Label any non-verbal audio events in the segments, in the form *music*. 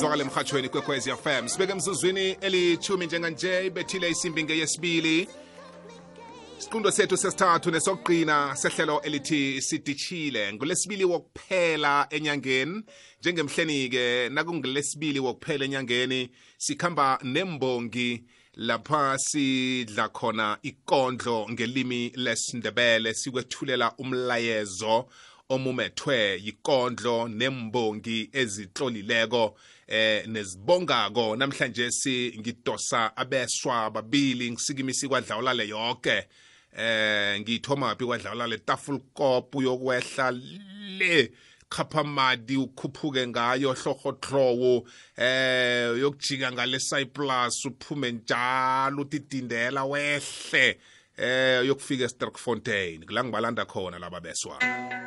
zwakale emhatshweni kwekwezi fm sibeke emzuzwini elithumi njenganje ibethile isimbi ngeyesibili. Isiqundo sethu sesithathu nesokugqina sehlelo elithi sidishile ngolesibili wokuphela enyangeni. Njengemhleni-ke nakungolesibili wokuphela enyangeni sikhamba nembongi lapha sidla khona ikondlo ngelimi lesindebele sikwethulela umlayezo omumethwe yikondlo nembongi ezitlolileko eh nezibongako namhlanje singidosa abeswa babili ngisikimisi kwadlawulale yonke eh ngithoma phi kwadlawulale? Tafulkop uyokwehla le khaphamadi ukhuphuke ngayo hlohotlowo eh uyokujika ngale Cyprus uphume njalo utidindela wehle. Eh uyokufika eSterkfontein kula ngibalanda khona laba beswa.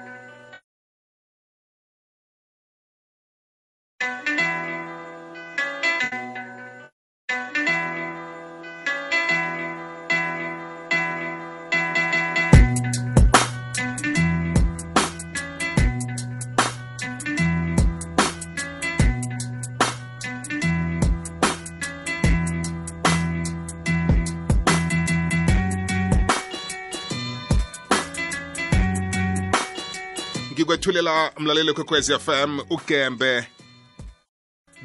Ngikwethulela mlaleli kwekwezi fm ugembe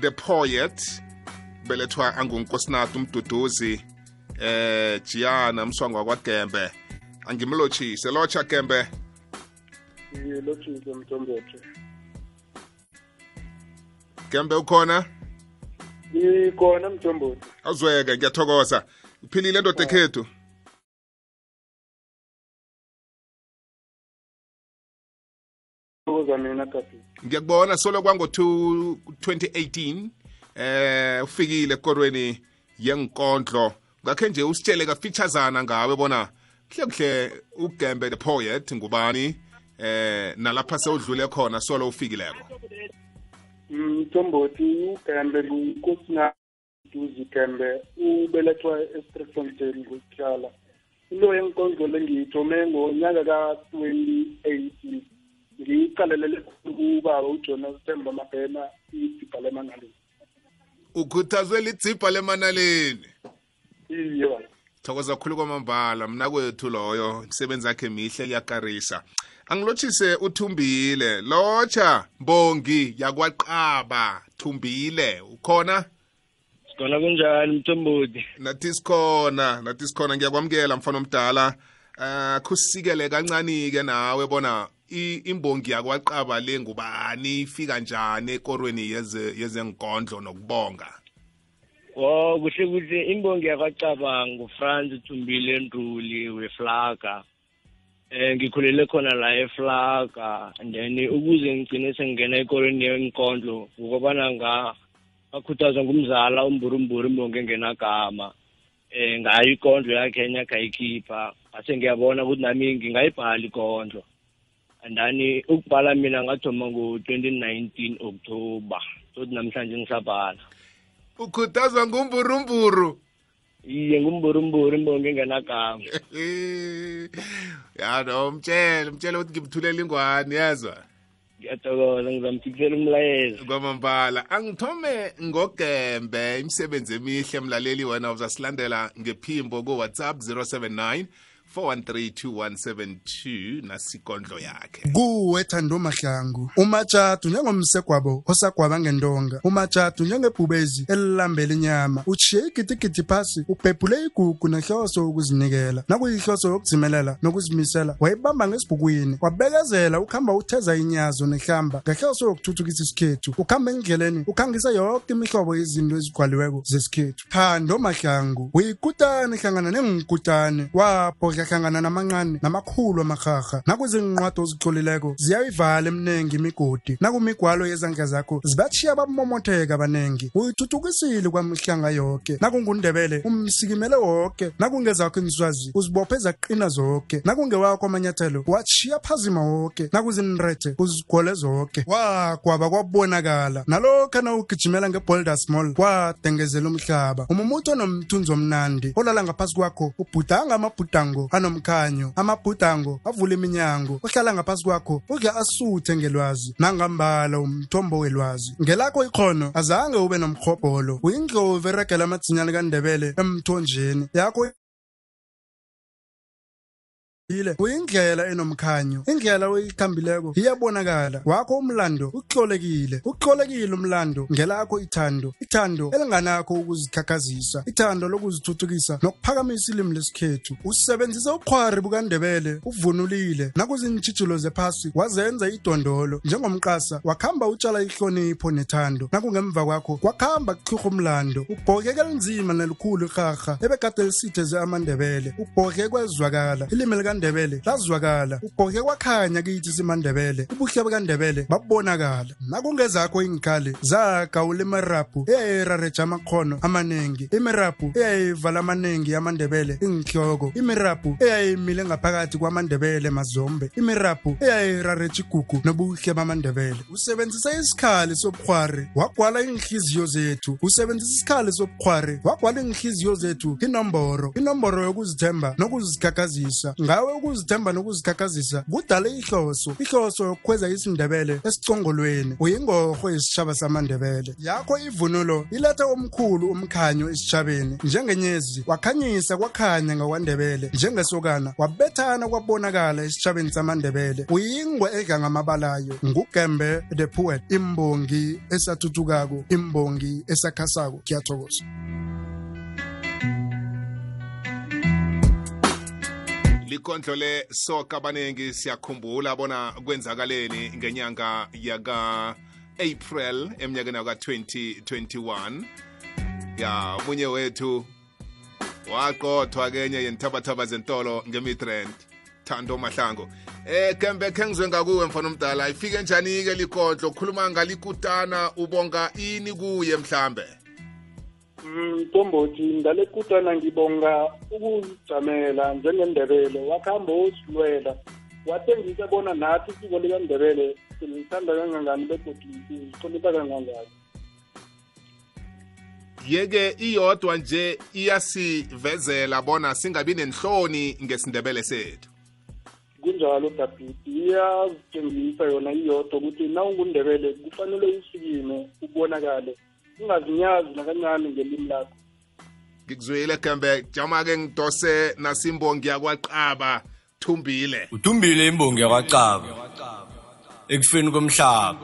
the poet belethwa angunkosinathi umduduzi eh jiyana mswangwa kwagembe. Angimlotshise lotsha gembe. Ngilotshise mtombothe gembe ukhona? Ngikhona mtombothe awuzweke ngiyathokoza. Uphilile ndoda ekhethu thokoza mina tati ngiyakubona solo kwango 2018 eh ufikile ekorweni yenkondlo. Ngakhe nje usitshele kafeaturesana ngawe bona kuhle kuhle ugembe the poet ngubani eh nalapha sewudlule khona solo ufikileko. Mtombothi ugembe ngunkosina duzi gembe ubelethwa estreffontein kuhlala into yenkondlo lengiyithome ngonyaka ka-2018 ngiyiqalelele kubaba ujonas themba mabhena idzibha lemangaleni ukhuthazwe lidzibha lemanaleni. Iye thokoza khulu kwamambala mna kwethu loyo imisebenzi yakhe mihle iyakarisa angilotshise uthumbile. Lotsha mbongi yakwaqaba thumbile. Ukhona? Khona kunjani mthombothi nathi sikhona nathi sikhona. Ngiyakwamukela mfana omdala. Uh kusikele kancane-ke nawe bona imbongi yakwaqaba le ngubani? Ifika njani ekorweni yeze- yezenkondlo nokubonga? Wo kuhle kuhle. Imbongi yakwacaba ngufrance thumbile nduli weflaga. Eh ngikhulele khona la eflaga. And then ukuze ngigcine sengingena ekolweni yenkondlo ukubana nga ngakhuthazwa ngumzala umburumburu imbongi engenagama eh ngayo ikondlo yakhe enye akayikhipha ase ngiyabona ukuthi nami ngingayibhala ikondlo. And then ukubhala mina ngathoma ngo-2019 october sothi namhlanje ngisabhala ukhuthazwa ngumburumburu iye ngumburumburu imbongi engenagama. *laughs* Ya no mtshele mtshele ukuthi ngimthulela ingwani yazwa? Ngiyathokoza ngizamfikisela umlayezo. Kwamambala angithome ngogembe imisebenzi emihle mlaleli wena uzasilandela ngephimbo ku-whatsapp 079 4132172 nasikondlo yakhe. Kuwe thando mahlangu. Umatshatu njengomsegwabo osagwaba ngendonga. Umatshatu njengebhubezi elilambela inyama. Uchiye igidigidi phasi ubhebhule igugu nehloso ukuzinikela nakuyihloso yokuzimelela nokuzimisela wayibamba ngesibhukwini. Wabekezela ukuhamba utheza inyazo nehlamba ngehloso yokuthuthukisa isikhethu. Ukuhamba endleleni ukhangisa yonke imihlobo yezinto ezigwaliweko zesikhethu. Thando mahlangu. Uyikutane hlangana nengikutane wabhodla hlangana namancane namakhulu amarharha nakwizinqwadi ozitlolileko ziyayivala emnengi imigodi. Nakumigwalo yezandla zakho zibatshiya bamomotheka abanengi uyithuthukisile kwamihlanga yoke nakungundebele umsikimele woke. Nakungezakho iniswazi uzibophe zaqina zoke. Nakungewakho amanyathelo watshiya phazima woke. Nakuzinrethe uzigole zoke. Wagwaba kwabonakala. Nalokho nawugijimela ngeboulders mall kwadengezela umhlaba. Umumutho nomthunzi omnandi olala ngaphasi kwakho ubhudanga amabhudango anomkhanyo amabhudango avula iminyango ohlala ngaphasi kwakho uke asuthe ngelwazi nangambala umthombo welwazi. Ngelakho ikhono azange ube nomkhobholo uyindlovu eregela amadzinyane kandebele emthonjeni. Yakho ile uyindlela enomkhanyo indlela oyikhambileko iyabonakala. Wakho umlando uxolekile uxolekile umlando ngelakho ithando ithando elinganakho ukuzikhakhazisa ithando lokuzithuthukisa nokuphakamisa ilimi lesikhethu. Usebenzise uqhwari bukandebele uvunulile. Nakuzintshijilo zephasi wazenza idondolo. Njengomqasa wakhamba utshala ihlonipho nethando. Nakungemva kwakho kwakhamba kuhlurha umlando. Ubhokeke elinzima nelikhulu irharha ebekade lisitheze amandebele. Ubhokeke kwezwakala. Ilimi likandebele lazwakala ubhokeke kwakhanya kithi simandebele ubuhle bukandebele babonakala. Nakungezakho iinkhali zagawula imirabhu eyayirareja amakhono amanengi. Imirabhu eyayivala amaningi yamandebele inhloko imirabhu eyayimile ngaphakathi kwamandebele mazombe. Imirabhu eyayirareja igugu nobuhle bamandebele. Usebenzisa isikhali sobukhwari wagwala iinhliziyo zethu. Usebenzisa isikhali sobukhwari wagwala iinhliziyo zethu inomboro. Inomboro yokuzithemba nokuzikhakhazisa. Ngawe ukuzithemba nokuzikhakhazisa kudala ihloso. Ihloso yokukhweza isindebele esicongolweni uyingorho yesitshaba samandebele. Yakho ivunulo iletha omkhulu umkhanyo esitshabeni. Njengenyezi wakhanyisa kwakhanya ngakwandebele njengesokana wabethana kwabonakala esitshabeni samandebele. Uyingwe edla ngamabalayo. Ngugembe the poet imbongi esathuthukako imbongi esakhasako. Kuyathokoza likondlo le soka abaningi siyakhumbula bona kwenzakaleni ngenyanga yaka April eminyakeni yaka 2021 ya omunye wethu waqothwa kenye yenithabathaba zentolo ngemidrand thando mahlango eh kembe kengizwe ngakuwe mfana omdala ifike njani ke likondlo? Khuluma ngalikutana ubonga ini kuye mhlambe? Mtombothi ngale kutana ngibonga ukuzijamela njengendebele wakuhamba wosilwela watengisa bona nathi isiko likandebele silithanda kangangani begodu sihlonipha kangangani. Yeke iyodwa nje iyasivezela bona singabi nenhloni ngesindebele sethu. Kunjalo dabhidi iyazitshengisa yona iyodwa ukuthi na ungundebele kufanele usikime ubonakale. Ungazinyazi nakancane ngelimi lakho. Ngikuzwile gembe jama-ke ngidose nasimbongi yakwaqaba thumbile. Uthumbile imbongi yakwacaba ekufeni komhlaba.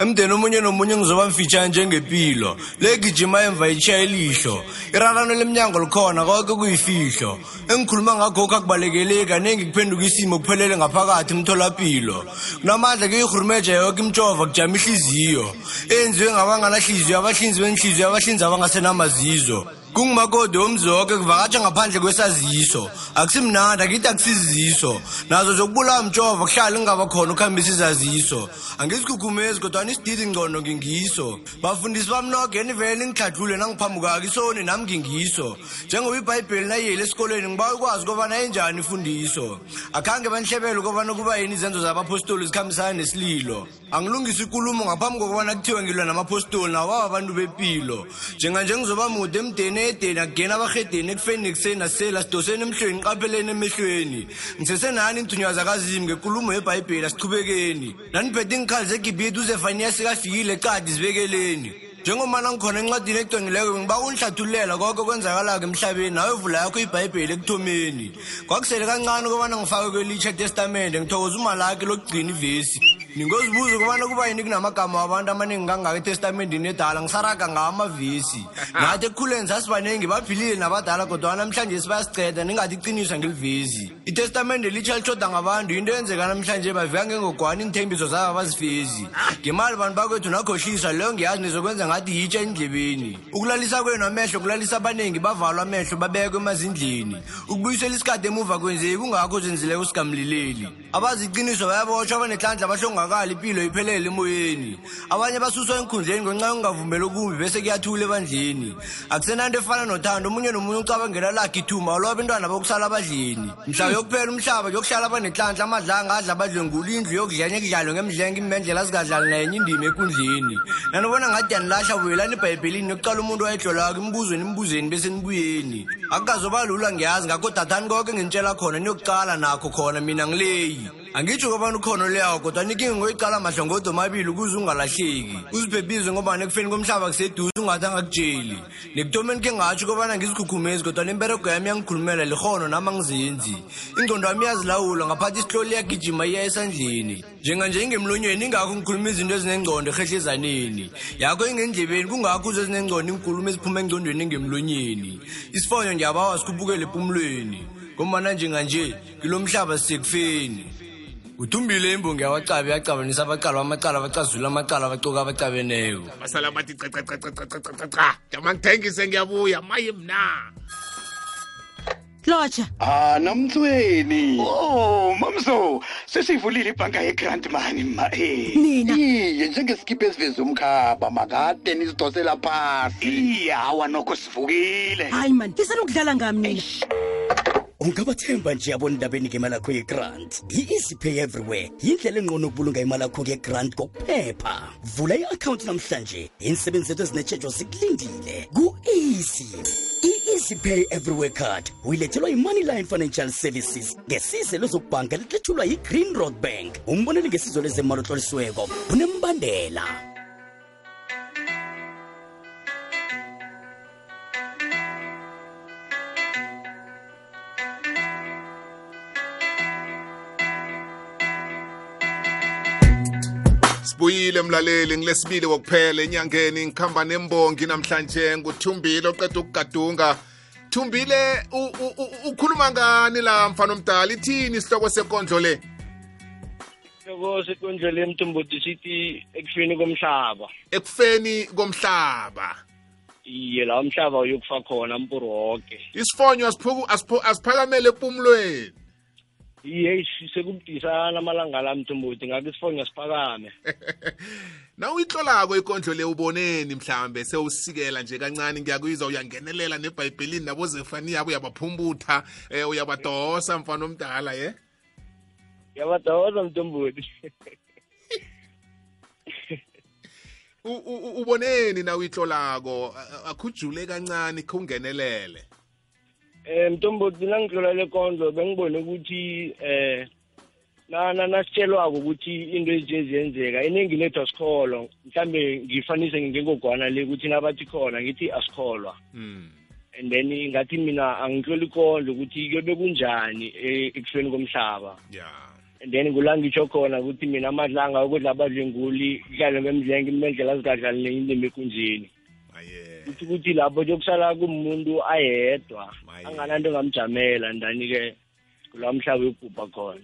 Emdeni omunye nomunye ngizoba mfitshane njengempilo legijima emva itshiya ilihlo irarano lemnyango likhona konke kuyifihlo. Engikhuluma ngagokho akubalekeleki kaningi kuphenduka isimo kuphelele ngaphakathi emtholapilo. Kunamandla kuyihurumeja yoke imtshova kujama ihliziyo. Eyenziwe ngabanganahliziyo abahlinzi benhliziyo abahlinzi abangasenamazizo. Kungumakoti womzoke kuvakatsha ngaphandle kwesaziso. Akusimnandi akithi akusiziso. Nazo zokubulawa mtshova kuhlala ingaba khona ukuhambisa izaziso angizikhukhumezi kodwa isididi ngcono ngingiso. Bafundisi bamnogeni vele ngihladlule nangiphambukaka isoni nami ngingiso. Njengoba ibhayibheli nayiyeli esikolweni ngiba ukwazi kobana enjani ifundiso. Akhange banhlebele ukobana kuba yini izenzo zabapostoli zikhambisana nesililo. Angilungisa ikulumo ngaphambi kokubana kuthiwe ngilwa namapostoli nawaba abantu bempilo njenganje ngizoba mude emdeni edeni akugena abarhedeni ekufeni nekuseni nasela sidoseni emhlweni ngiqapheleni emehlweni. Ngisesenani inthunywaza kazimi ngekulumo yebhayibheli asichubekeni naniphethe ingikhali zegibhidi uzefaniya sikafikile cadi zibekeleni. Njengomana ngikhona encwadini ecwengileko bengiba kungihlathululela konke kwenzakalako emhlabeni nawe vula yakho ibhayibheli ekuthomeni. Kwakusele kancane ukubana ngifake kwelitsha testamente ngithokoza umalaki lokugcina ivesi. Ningozibuza ukubana kuba yini kunamagama wabantu amaningi kangaka etestamentini edala ngisaraga ngawo amavesi. Nathi ekukhuleni sasibaningi baphilile nabadala kodwa namhlanje sibayasiceda ningathi iqiniswa ngelivezi itestamente litsha lishoda ngabantu into yenzeka namhlanje bavika ngengogwana iinthembiso zabo abazifezi. Ngemali bantu bakwethu nakhohlisa leyo ngiyazi nizokwenza ngathi yitsha endlebeni. Ukulalisa kwenu amehlo kulalisa abaningi bavalwa amehlo babekwe emazindleni. Ukubuyisela isikhathi emuva kwenzeki kungakho zenzileko sikamlileli abazi iqiniso bayabotshwa abanehlandla abahlongakali impilo iphelele emoyeni. Abanye basuswa enkhundleni ngenxa yokungavumeli okumbi bese kuyathula ebandleni. Akusenanto efana nothando omunye nomunye ucabangela lakhe ithuma aloba abantwana bokusala abadleni. Mhla yokuphela umhlaba kuyokuhlala abanehlandla amadlanga adla abadlwengula indlu yokudlenya kudlalwe ngemdlenga imendlela zikadlali nayenye indima ekundleni nanibona ngathi yanilahla buyelani ebhayibhelini yokucala umuntu wayehlolako imbuzweni imbuzeni bese nibuyeni. Akukazoba lula ngiyazi ngakho dathani konke nginitshela khona niyokucala nakho khona mina ngileyi angitsho kobani ukhono leyawo kodwa nikinga ngoyicala mahlongodo amabili ukuze ungalahleki. Uziphephise ngoba nekufeni komhlaba kuseduze ungathi angakutsheli. Nekuthomeni khe ngatsho kobana ngizikhukhumezi kodwa nemberego yami yangikhulumela likhono nami angizenzi. Ingqondo yami iyazilawula ngaphathi isihloli iyagijima iya esandleni. Njenganje ingemlonyeni ingakho ngikhuluma izinto ezinengcondo ehehlezaneni yakho ingendlebeni kungakho uze ezinengcondo inkulumo eziphuma engcondweni engemlonyeni. Isifonyo ngiyabawa sikhupukele empumlweni ngomana njenganje kilo mhlaba sisekufeni udumbile imbongi yabacabi yacabanisa abacala bamacala abacazula amacala abacoka abacabeneko basala bathi cacacacacacacaca jama ngithengise ngiyabuya maye mna. Lotsha. Ah namthweni oh mamso sesivulile ibhanka yegrant mani ma eh. mina iye njengesikipa esiveze umkhaba makade nisidosela phasi. Iye hawa nokho sivukile. Hayi mani ndisena ukudlala ngami nina. Ungabathemba nje abona indabeni ngemali yakho yegrant. I-easy pay everywhere yindlela engqono ukubulunga imali yakho ngegrant kokuphepha vula i-akhawunti namhlanje. Iinsebenzi zethu ezinetshejo zikulindile. Ku-easy. I-easy pay everywhere card uyilethelwa yi-moneyline financial services ngesize lezokubhanka liletshulwa yi-green road bank. Umboneli ngesizo lezemali otlolisiweko. Unembandela. Sibuyile mlaleli. Ngilesibili kokuphela enyangeni. Ngikhamba nembongi namhlanje nguthumbile oqeda ukugadunga. Thumbile ukhuluma ngani la mfana omdala? Ithini isihloko sekondlo le? Loko sekondlele emthombothi sithi ekufeni komhlaba. Ekufeni komhlaba. Iye la umhlaba uyokufa khona mpuru woke. Isifonyo asiphakamele empumulweni iye sekubudisana amalanga la mthombothi ngakho isifonyo siphakame *laughs* na uyihlolako ikondlo le uboneni mhlambe sewusikela nje kancane ngiyakuyizwa uyangenelela nebhayibhelini nabozefani yabo uyabaphumbutha um uyabadosa mfana omdala ye? Ngiyabadawoza mthombothi U- u- u- uboneni na uyihlolako akhujule kancane khungenelele. Um mthombothi nangihlola le kondlo bengibone ukuthi um nana nasitshelwako ukuthi into ezinje ziyenzeka. Iningi lethu asikholwa. Mhlambe ngifanise ngengogwana le ukuthi nabathi khona ngithi asikholwa. Mm. and then ngathi mina angihloli ikondlo ukuthi kuyobe kunjani e- ekufeni komhlaba. Ya. And then kula ngitsho khona ukuthi mina amadlanga ukudla abadlwenguli kudlalwe ngemdlenga imendlela zikadlali neindima ekunjeni kuthi ukuthi lapho yokusala kumuntu ayedwa Maye. angananto engamjamela ndani-ke kula mhlaba uyokubhubha khona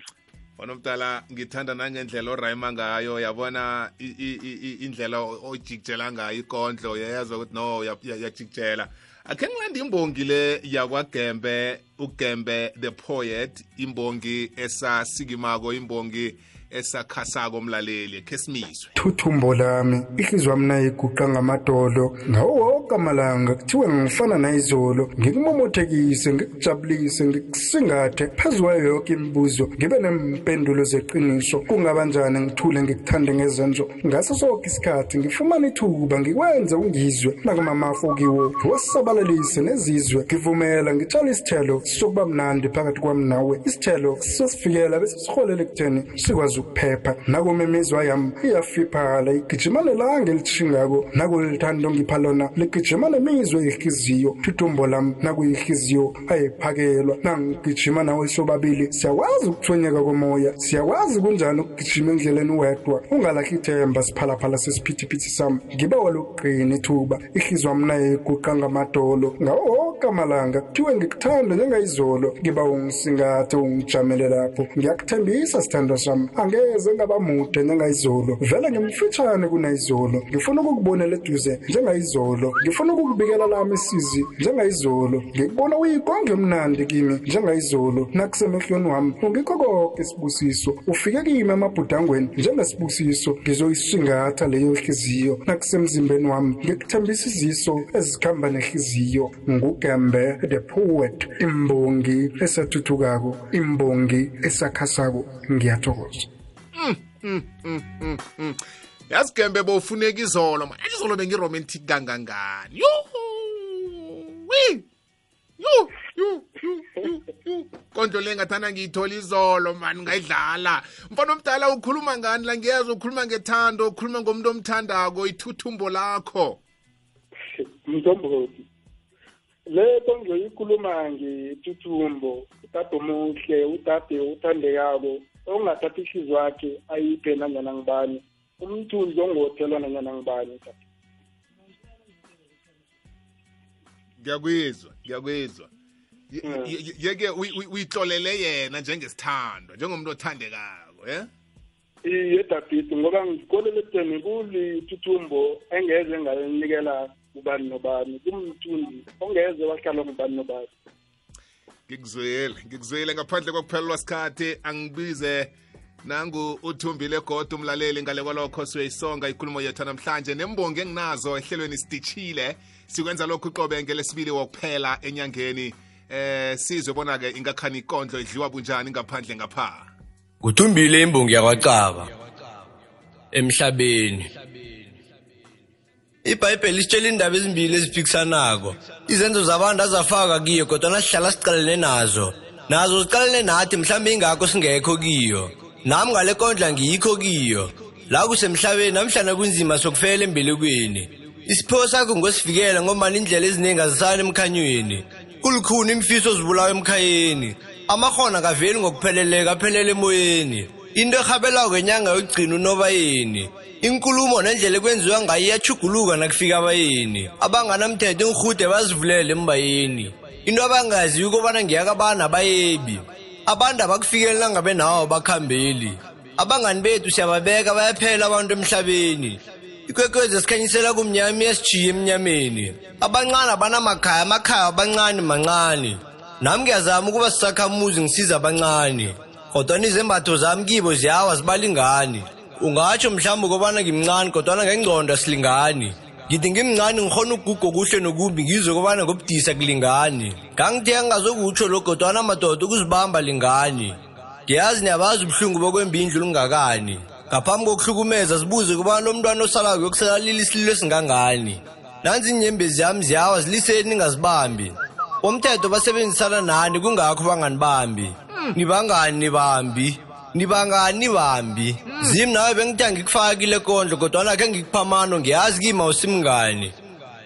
mfana omdala ngithanda nangendlela orayima ngayo yabona i- i- i- i- indlela ojikjela ngayo ikondlo yayazwa ukuthi no uya- uya- uyajikjela akhe ngilanda imbongi le yakwagembe ugembe the poet imbongi esasikimako imbongi esakhasako mlaleli khe simizwe thuthumbo lami ihliziyo wami nayiguqa ngamadolo ngawo wonke amalanga kuthiwe ngifana nayizolo. Ngikumomothekise ngikujabulise ngikusingathe. Phezu kwayo yonke imibuzo ngibe nempendulo zeqiniso. Kungabanjani ngithule ngikuthande ngezenzo ngaso sonke isikhathi ngifumane ithuba ngikwenze ungizwe. Nakumamafu kiwo ngiwasabalalise nezizwe. Ngivumela ngitshale isithelo sokuba mnandi phakathi kwami nawe. Isithelo sesifikela bese siholele ekutheni sikwazi ukuphepha nakuma imizwa yami iyafiphala igijimane langa elithishingako nakulithando ngipha lona ligijima nemizwe yihliziyo thithumbo lami nakuyihliziyo ayiphakelwa nangigijima nawe sobabili siyakwazi ukuthonyeka komoya. Siyakwazi kunjani ukugijima endleleni wedwa? Ungalahli ithemba siphalaphala sesiphithiphithi sami. Ngiba walokugqina ithuba. Ihlizwa wami naye iguqa ngamadolo. Ngawo woke amalanga kuthiwe ngikuthanda njengayizolo. Ngiba ungisingathe ungijamele lapho. Ngiyakuthembisa sithando sami angeze ngaba mude njengayizolo vele ngimfitshane kunayizolo. Ngifuna ukukubonela eduze njengayizolo. Ngifuna ukukubikela lami isizi njengayizolo. Ngikubona uyikonge mnandi kimi njengayizolo. Nakusemehlweni wami ungikho konke isibusiso. Ufike kimi emabhudangweni njengesibusiso. Ngizoyisingatha leyo hliziyo nakusemzimbeni wami ngikuthembisa iziso ezikhamba nehliziyo ngugembe the poet imbongi esathuthukako imbongi esakhasako. Ngiyathokoza. Yazi gembe bowufuneka izolo man Athi izolo bengiromantic kangangani? Yuhu! Wi! Yu yu yu yu yu. Kondlo le ngathanda ngiyithola izolo mani ngayidlala mfana omdala ukhuluma ngani la ngiyazi ukhuluma ngethando ukhuluma ngomuntu omthandako ithuthumbo lakho? Mntomboti le nto ngiyoyikhuluma ngethuthumbo udade omuhle udade uthandekako ongathatha ihliziyo yakhe ayiphe nanyana ngibani umthunzi ongothelwa nanyana ngibani ngiyakwizwa Mm. ye- ye- yeke uyi- uyi- uyihlolele yena njengesithandwa njengomuntu othandekako ye iye dabhidi ngoba ngikolele teni kulithuthumbo engeze ngalinikela ubani nobani kumthunzi ongeze wahlala ngubani nobani ngikuzwile ngikuzwile ngaphandle kokuphelelwa sikhathi. Angibize nangu uthumbile goda umlaleli ngale kwalokho siyayisonga ikhulumo yethu namhlanje. Nembongi enginazo ehlelweni sititshile sikwenza lokhu uqobe ngelesibili wokuphela enyangeni. Eh sizwe bona-ke ingakhani ikondlo idliwa bunjani ngaphandle ngapha. Kuthumbile imbongi yakwacaba emhlabeni. Ibhayibheli isitshela indaba ezimbili eziphikisanako izenzo zabantu azafaka kiyo kodwa sihlala sicalene nazo. Nazo zicalene nathi mhlawumbe ingakho singekho kiyo. Nami ngale kondla ngiyikho kiyo. La kusemhlabeni namhlanje kunzima sokufela embelekweni. Isipho sakho ngosivikela ngoba indlela eziningi azisani emkhanyweni. Kulukhuni imfiso zibulawa emkhayeni. Amakhono akaveli ngokupheleleka aphelele emoyeni. Into ehabelako ngenyanga yokugcina unobayeni. Inkulumo nendlela ekwenziwa ngayo iyachuguluka nakufika abayeni. Abanganamthetho ingihude bazivulele embayeni. Into abangazi ukobana ngiyakabana abayebi. Abantu abakufikeli nangabe nawo bakhambeli abangani bethu siyababeka bayaphela abantu emhlabeni. Ikwekwezi esikhanyisela kumnyama iyasijiya emnyameni. Abancane abanamakhaya amakhaya abancane mancane nami ngiyazama ukuba sisakhamuzi ngisiza abancane kodwa izembatho zami kibo ziyawa zibalingani. Ungatsho mhlawumbe ukobana ngimncane kodwana ngengcondo asilingani. Ngithi ngimncane ngikhona ukugugo kuhle nokumbi ngizwe kobana ngobudisa kulingani ngangithe ngingazokutsho lo kodwana madoda ukuzibamba lingani. Ngiyazi niyabazi ubuhlungu bokwembindlu lungakani ngaphambi kokuhlukumeza sibuze kubana lo mntwana osalayo yokusalalila isililo esingangani. Nanzi inyembezi yami ziyawa ziliseni ningazibambi. Umthetho basebenzisana nani? Kungakho banganibambi nibangani nibambi nibangani nibambi. Zimi nawe bengithe ngikufakile kondlo kodwana khe ngikuphamano ngiyazi kimi awusimngani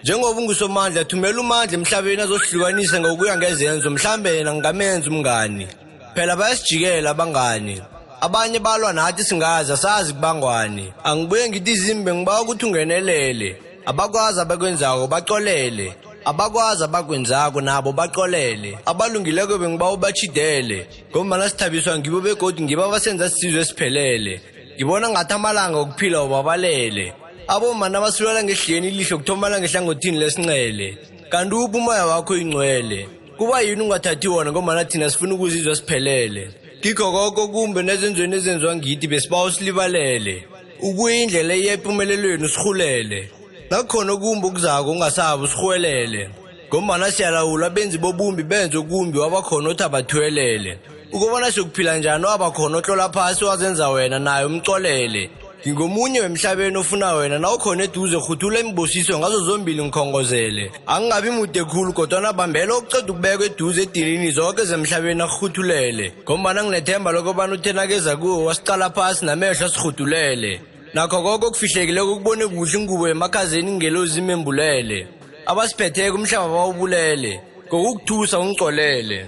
njengoba ungusomandla thumela umandla emhlabeni azohlukanisa ngokuya ngezenzo mhlambe yena ngingamenza umngani. Phela bayasijikela abangani. Abanye balwa nathi singazi asazi kubangwani. Angibuye ngithi izimbe ngiba ukuthi ungenelele. Abakwazi abakwenzako bacolele. Abakwazi abakwenzako nabo baqolele. Abalungileko bengiba ubachidele ngombana sithabiswa ngibo begodi ngibo abasenza sisizwe esiphelele. Ngibona ngathi amalanga okuphila ubabalele abomana basulela ngehleni ilihlo kuthomala ngehlangothini lesincele. Kanti uphi umoya wakho ingcwele? Kuba yini ungathathi wona ngombana thina sifuna ukuzizwa siphelele? Kikho koko kumbe nezenzweni ezenziwa ngithi besibawo silibalele. Ukuyindlela iya empumelelweni sihulele nakukhona okumbi okuzako ungasabi usirhwelele ngombana siyalawula benzi bobumbi benze okumbi wabakhona othi abathwelele. Ukubona siyokuphila njani wabakhona otlola phasi wazenza wena naye umcolele ngingomunye wemhlabeni ofuna wena nawukhona eduze rhuthula imbosiso ngazo zombili ngikhongozele. Angingabi mude khulu kodwana bambela okuceda ukubekwa eduze edinini zonke zemhlabeni akuhuthulele ngombana nginethemba lokobana uthenakeza kuwo wasicala phasi namehlo asirhudulele nakho koko kufihlekileko kubone kuhle ingubo yemakhazeni ingelozi imembulele. Abasiphetheko umhlaba bawubulele ngokukuthusa ungicolele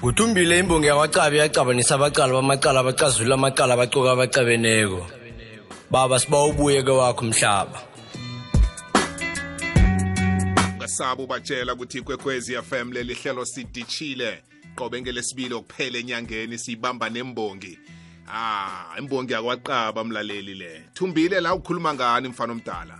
kuthumbile imbongi yakwacabi yacabanisa abacala bamacala abacazula amacala abacoka abacabeneko. Baba siba ubuye ke wakho mhlaba ungasaba ubatshela ukuthi ikwekwezi FM leli hlelo sidishile qobe ngelesibili okuphela enyangeni siyibamba nembongi. Ah imbongi yakwaqaba mlaleli le. Thumbile la ukhuluma ngani mfana omdala?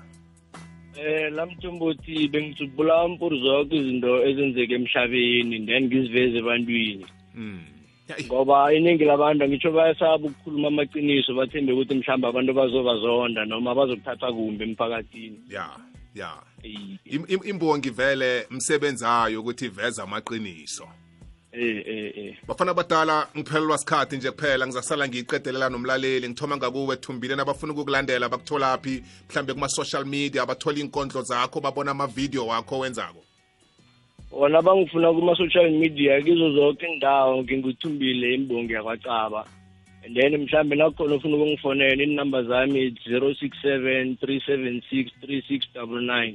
Eh lamthombothi bengitsubula mpuru zonke izinto ezenzeka emhlabeni then ngiziveze ebantwini. Mm Yayi, ngoba iningi labantu ngitsho bayasaba ukukhuluma amaqiniso bathembe ukuthi mhlawumbe abantu bazobazonda noma bazokuthatha kumbi emphakathini. Ya ya. Eh, Im- im- imbongi vele msebenzayo ukuthi iveze amaqiniso. Eh eh eh. Bafana badala ngiphelelwa sikhathi nje kuphela. Ngizasala ngiyiqedelela nomlaleli ngithoma ngakuwe thumbile nabafuna ukukulandela bakutholaphi mhlambe kuma-social media bathola iinkondlo zakho babona amavidiyo wakho wenzako wona bangifuna kuma-social media kizo zonke indawo nginguthumbile imbongi yakwacaba. And then mhlambe nakhona ufuna ukungifonela inumber zami zero six seven three seven six three six double nine.